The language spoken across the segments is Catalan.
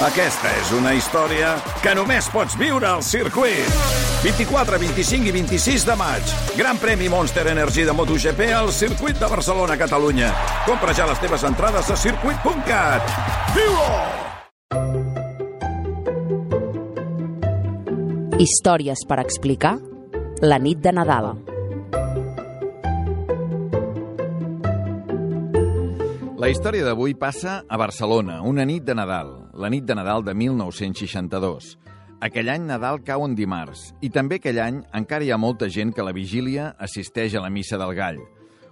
Aquesta és una història que només pots viure al circuit. 24, 25 i 26 de maig. Gran premi Monster Energy de MotoGP al circuit de Barcelona, Catalunya. Compra ja les teves entrades a circuit.cat. Viu-ho! Històries per explicar la nit de Nadal. La història d'avui passa a Barcelona, una nit de Nadal, la nit de Nadal de 1962. Aquell any Nadal cau en dimarts, i també aquell any encara hi ha molta gent que a la vigília assisteix a la missa del gall.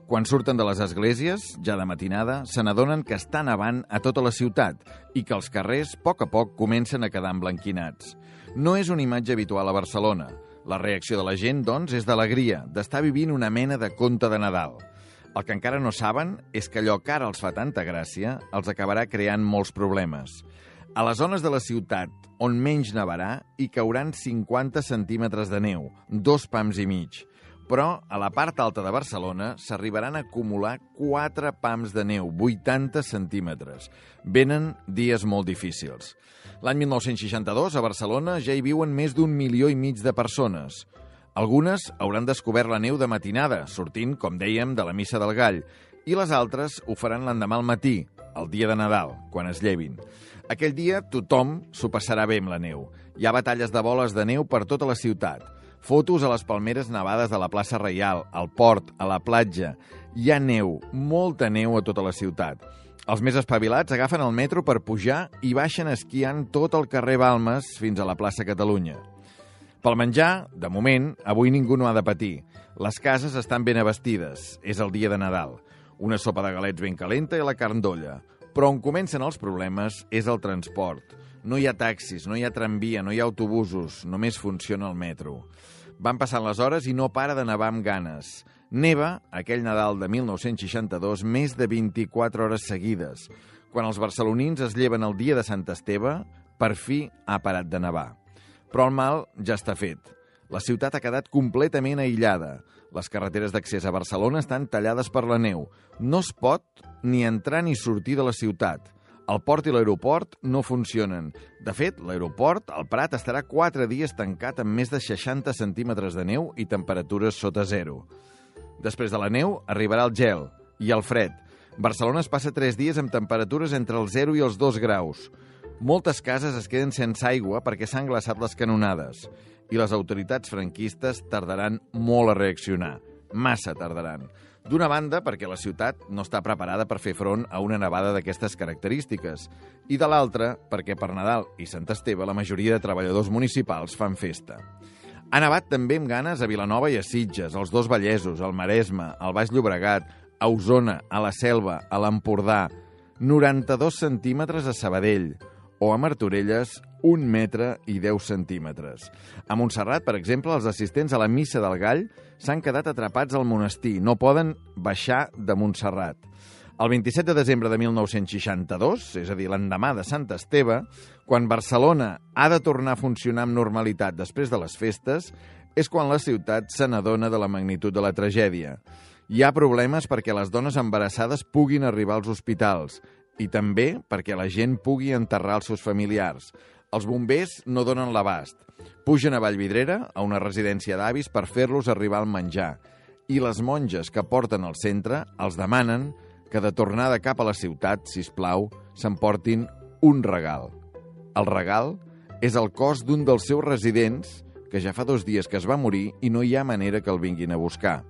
Quan surten de les esglésies, ja de matinada, se n'adonen que està nevant a tota la ciutat i que els carrers, a poc a poc, comencen a quedar emblanquinats. No és una imatge habitual a Barcelona. La reacció de la gent, doncs, és d'alegria, d'estar vivint una mena de conte de Nadal. El que encara no saben és que allò que ara els fa tanta gràcia els acabarà creant molts problemes. A les zones de la ciutat on menys nevarà hi cauran 50 centímetres de neu, dos pams i mig. Però a la part alta de Barcelona s'arribaran a acumular 4 pams de neu, 80 centímetres. Venen dies molt difícils. L'any 1962, a Barcelona, ja hi viuen més d'un milió i mig de persones. Algunes hauran descobert la neu de matinada, sortint, com dèiem, de la missa del gall, i les altres ho faran l'endemà al matí, el dia de Nadal, quan es llevin. Aquell dia tothom s'ho passarà bé amb la neu. Hi ha batalles de boles de neu per tota la ciutat. Fotos a les palmeres nevades de la plaça Reial, al port, a la platja. Hi ha neu, molta neu a tota la ciutat. Els més espavilats agafen el metro per pujar i baixen esquiant tot el carrer Balmes fins a la plaça Catalunya. Pel menjar, de moment, avui ningú no ha de patir. Les cases estan ben abestides. És el dia de Nadal. Una sopa de galets ben calenta i la carn d'olla. Però on comencen els problemes és el transport. No hi ha taxis, no hi ha tramvia, no hi ha autobusos, només funciona el metro. Van passant les hores i no para de nevar amb ganes. Neva, aquell Nadal de 1962, més de 24 hores seguides. Quan els barcelonins es lleven el dia de Sant Esteve, per fi ha parat de nevar. Però el mal ja està fet. La ciutat ha quedat completament aïllada. Les carreteres d'accés a Barcelona estan tallades per la neu. No es pot ni entrar ni sortir de la ciutat. El port i l'aeroport no funcionen. De fet, l'aeroport, el Prat, estarà 4 dies tancat amb més de 60 centímetres de neu i temperatures sota zero. Després de la neu arribarà el gel i el fred. Barcelona es passa 3 dies amb temperatures entre els 0 i els 2 graus. Moltes cases es queden sense aigua perquè s'han glaçat les canonades i les autoritats franquistes tardaran molt a reaccionar. Massa tardaran. D'una banda, perquè la ciutat no està preparada per fer front a una nevada d'aquestes característiques, i de l'altra, perquè per Nadal i Sant Esteve la majoria de treballadors municipals fan festa. Ha nevat també amb ganes a Vilanova i a Sitges, als dos Vallesos, al Maresme, al Baix Llobregat, a Osona, a la Selva, a l'Empordà, 92 centímetres a Sabadell, o a Martorelles, un metre i 10 centímetres. A Montserrat, per exemple, els assistents a la Missa del Gall s'han quedat atrapats al monestir, no poden baixar de Montserrat. El 27 de desembre de 1962, és a dir, l'endemà de Sant Esteve, quan Barcelona ha de tornar a funcionar amb normalitat després de les festes, és quan la ciutat se n'adona de la magnitud de la tragèdia. Hi ha problemes perquè les dones embarassades puguin arribar als hospitals i també perquè la gent pugui enterrar els seus familiars. Els bombers no donen l'abast. Pugen a Vallvidrera, a una residència d'avis, per fer-los arribar al menjar. I les monges que porten al centre els demanen que de tornada cap a la ciutat, si plau, s'emportin un regal. El regal és el cos d'un dels seus residents que ja fa dos dies que es va morir i no hi ha manera que el vinguin a buscar.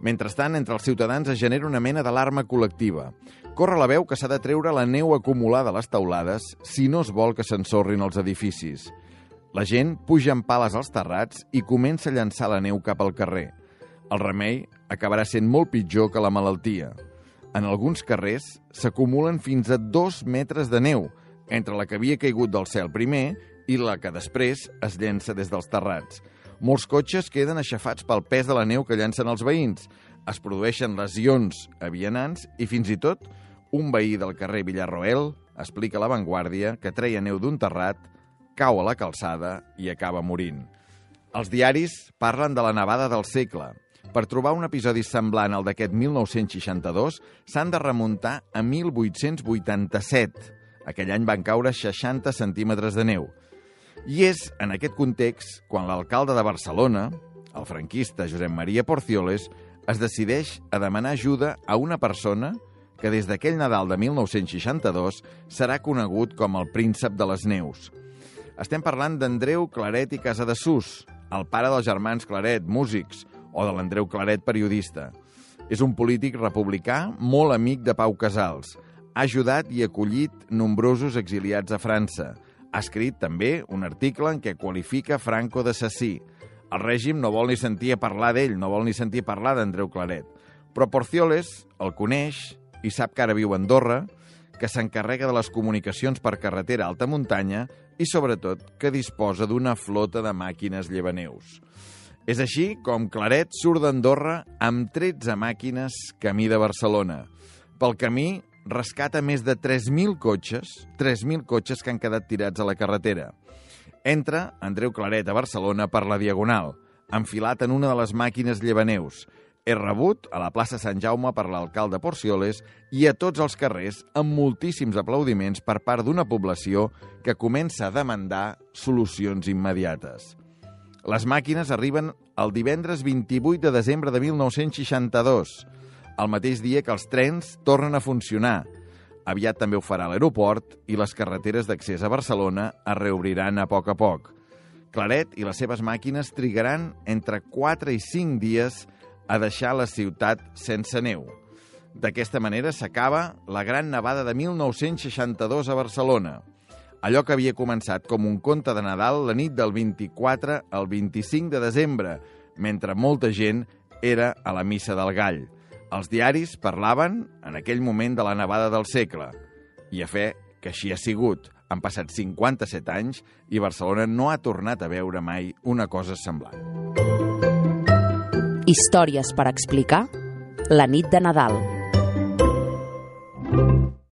Mentrestant, entre els ciutadans es genera una mena d'alarma col·lectiva. Corre la veu que s'ha de treure la neu acumulada a les taulades si no es vol que s'ensorrin els edificis. La gent puja en pales als terrats i comença a llançar la neu cap al carrer. El remei acabarà sent molt pitjor que la malaltia. En alguns carrers s'acumulen fins a dos metres de neu, entre la que havia caigut del cel primer i la que després es llença des dels terrats. Molts cotxes queden aixafats pel pes de la neu que llancen els veïns. Es produeixen lesions a vianants i fins i tot un veí del carrer Villarroel explica a l'avantguàrdia que treia neu d'un terrat, cau a la calçada i acaba morint. Els diaris parlen de la nevada del segle. Per trobar un episodi semblant al d'aquest 1962, s'han de remuntar a 1887, Aquell any van caure 60 centímetres de neu. I és en aquest context quan l'alcalde de Barcelona, el franquista Josep Maria Porcioles, es decideix a demanar ajuda a una persona que des d'aquell Nadal de 1962 serà conegut com el príncep de les neus. Estem parlant d'Andreu Claret i Casadesús, el pare dels germans Claret, músics, o de l'Andreu Claret, periodista. És un polític republicà molt amic de Pau Casals. Ha ajudat i acollit nombrosos exiliats a França. Ha escrit també un article en què qualifica Franco d'assassí. El règim no vol ni sentir a parlar d'ell, no vol ni sentir parlar d'Andreu Claret. Però Porcioles el coneix i sap que ara viu a Andorra, que s'encarrega de les comunicacions per carretera alta muntanya i, sobretot, que disposa d'una flota de màquines llevaneus. És així com Claret surt d'Andorra amb 13 màquines camí de Barcelona. Pel camí rescata més de 3.000 cotxes, 3.000 cotxes que han quedat tirats a la carretera. Entra Andreu Claret a Barcelona per la Diagonal, enfilat en una de les màquines llevaneus. És rebut a la plaça Sant Jaume per l'alcalde Porcioles i a tots els carrers amb moltíssims aplaudiments per part d'una població que comença a demandar solucions immediates. Les màquines arriben el divendres 28 de desembre de 1962, el mateix dia que els trens tornen a funcionar. Aviat també ho farà l'aeroport i les carreteres d'accés a Barcelona es reobriran a poc a poc. Claret i les seves màquines trigaran entre 4 i 5 dies a deixar la ciutat sense neu. D'aquesta manera s'acaba la gran nevada de 1962 a Barcelona. Allò que havia començat com un conte de Nadal la nit del 24 al 25 de desembre, mentre molta gent era a la missa del gall. Els diaris parlaven en aquell moment de la nevada del segle. I a fe que així ha sigut. Han passat 57 anys i Barcelona no ha tornat a veure mai una cosa semblant. Històries per explicar la nit de Nadal.